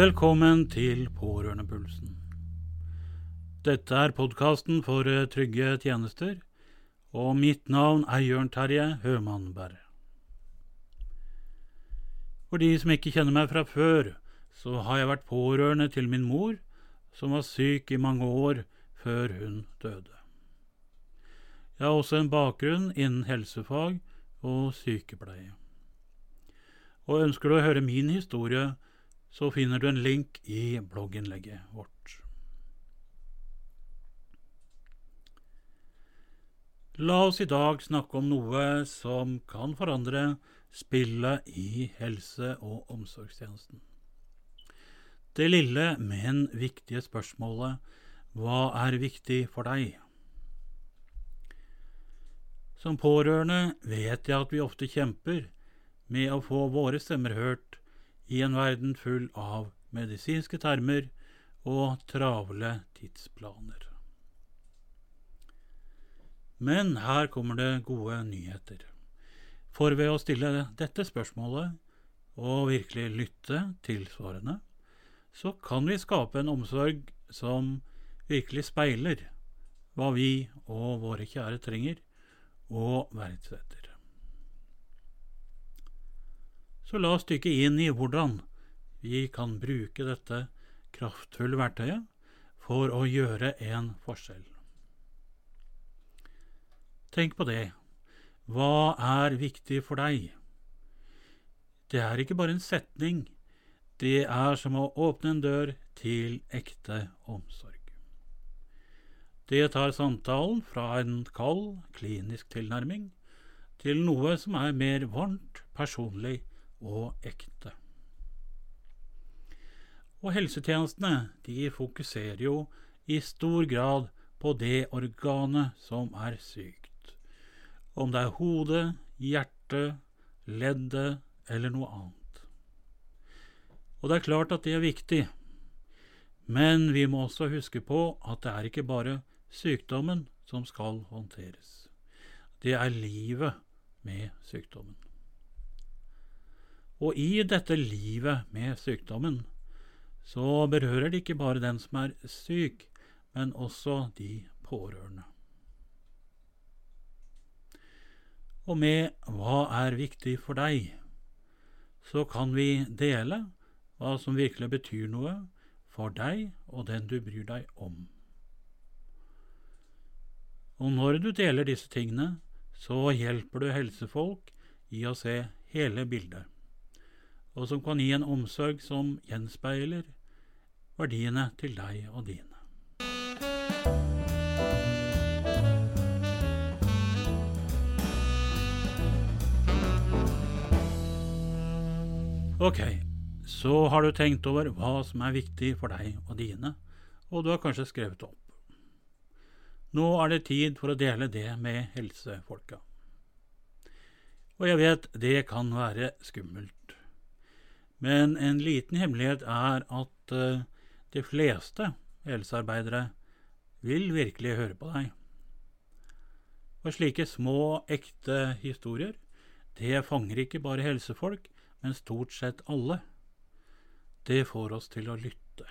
Velkommen til Pårørendepulsen. Dette er podkasten for eh, trygge tjenester, og mitt navn er Jørn Terje Hømannberg. For de som ikke kjenner meg fra før, så har jeg vært pårørende til min mor, som var syk i mange år før hun døde. Jeg har også en bakgrunn innen helsefag og sykepleie. Og ønsker du å høre min historie, så finner du en link i blogginnlegget vårt. La oss i dag snakke om noe som kan forandre spillet i helse- og omsorgstjenesten. Det lille, men viktige spørsmålet hva er viktig for deg? Som pårørende vet jeg at vi ofte kjemper med å få våre stemmer hørt i en verden full av medisinske termer og travle tidsplaner. Men her kommer det gode nyheter. For ved å stille dette spørsmålet og virkelig lytte til svarene, så kan vi skape en omsorg som virkelig speiler hva vi og våre kjære trenger og verdsetter. Så la oss dykke inn i hvordan vi kan bruke dette kraftfulle verktøyet for å gjøre en forskjell. Tenk på det. Hva er viktig for deg? Det er ikke bare en setning. Det er som å åpne en dør til ekte omsorg. Det tar samtalen fra en kald, klinisk tilnærming til noe som er mer varmt, personlig og ekte. Og helsetjenestene de fokuserer jo i stor grad på det organet som er sykt, om det er hodet, hjertet, leddet eller noe annet. Og det er klart at det er viktig, men vi må også huske på at det er ikke bare sykdommen som skal håndteres. Det er livet med sykdommen. Og i dette livet med sykdommen så berører det ikke bare den som er syk, men også de pårørende. Og med Hva er viktig for deg? så kan vi dele hva som virkelig betyr noe for deg og den du bryr deg om. Og når du deler disse tingene, så hjelper du helsefolk i å se hele bildet og som kan gi en omsorg som gjenspeiler verdiene til deg og dine. Ok, så har du tenkt over hva som er viktig for deg og dine, og du har kanskje skrevet opp. Nå er det tid for å dele det med helsefolka. Og jeg vet det kan være skummelt men en liten hemmelighet er at uh, de fleste helsearbeidere vil virkelig høre på deg. Og slike små, ekte historier, det fanger ikke bare helsefolk, men stort sett alle. Det får oss til å lytte.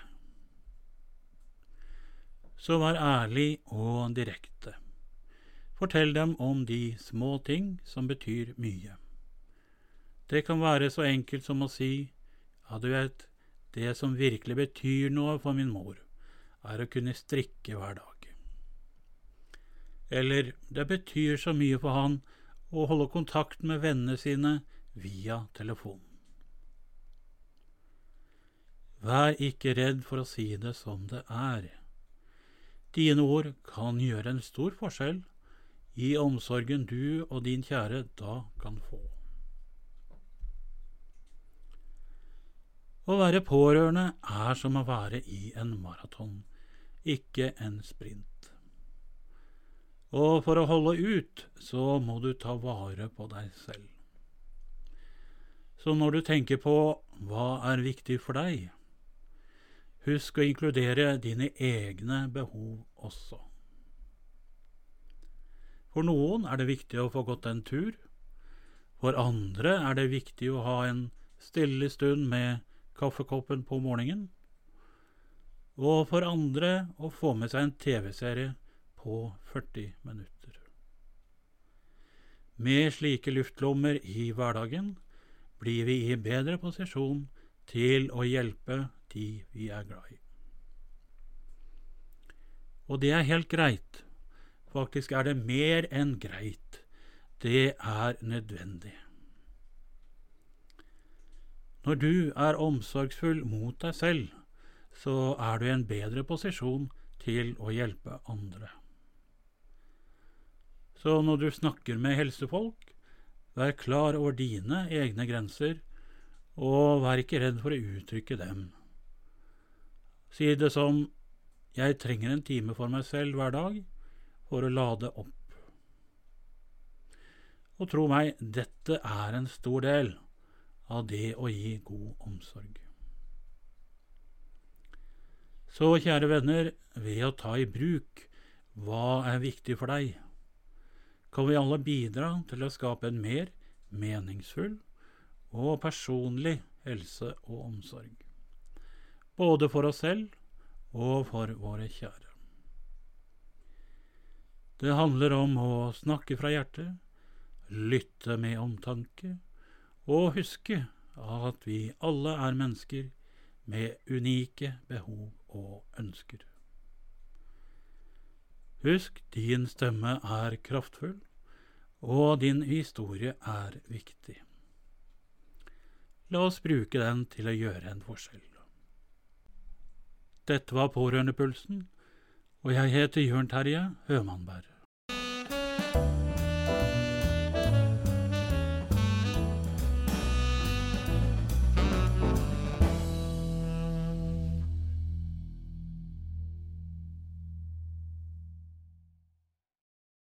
Så vær ærlig og direkte. Fortell dem om de små ting som betyr mye. Det kan være så enkelt som å si ja, du vet, det som virkelig betyr noe for min mor, er å kunne strikke hver dag. Eller det betyr så mye for han å holde kontakt med vennene sine via telefon. Vær ikke redd for å si det som det er. Dine ord kan gjøre en stor forskjell i omsorgen du og din kjære da kan få. Å være pårørende er som å være i en maraton, ikke en sprint. Og for å holde ut, så må du ta vare på deg selv. Så når du tenker på hva er viktig for deg, husk å inkludere dine egne behov også. For noen er det viktig å få gått en tur. For andre er det viktig å ha en stille stund med kaffekoppen på morgenen, og for andre å få med seg en TV-serie på 40 minutter. Med slike luftlommer i hverdagen blir vi i bedre posisjon til å hjelpe de vi er glad i. Og det er helt greit. Faktisk er det mer enn greit. Det er nødvendig. Når du er omsorgsfull mot deg selv, så er du i en bedre posisjon til å hjelpe andre. Så når du snakker med helsefolk, vær klar over dine egne grenser, og vær ikke redd for å uttrykke dem. Si det som jeg trenger en time for meg selv hver dag for å lade opp. Og tro meg, dette er en stor del av det å gi god omsorg. Så kjære venner, ved å ta i bruk hva er viktig for deg, kan vi alle bidra til å skape en mer meningsfull og personlig helse og omsorg. Både for oss selv og for våre kjære. Det handler om å snakke fra hjertet, lytte med omtanke og huske at vi alle er mennesker med unike behov og ønsker. Husk, din stemme er kraftfull, og din historie er viktig. La oss bruke den til å gjøre en forskjell. Dette var Pårørendepulsen, og jeg heter Jørn Terje Hømannberg.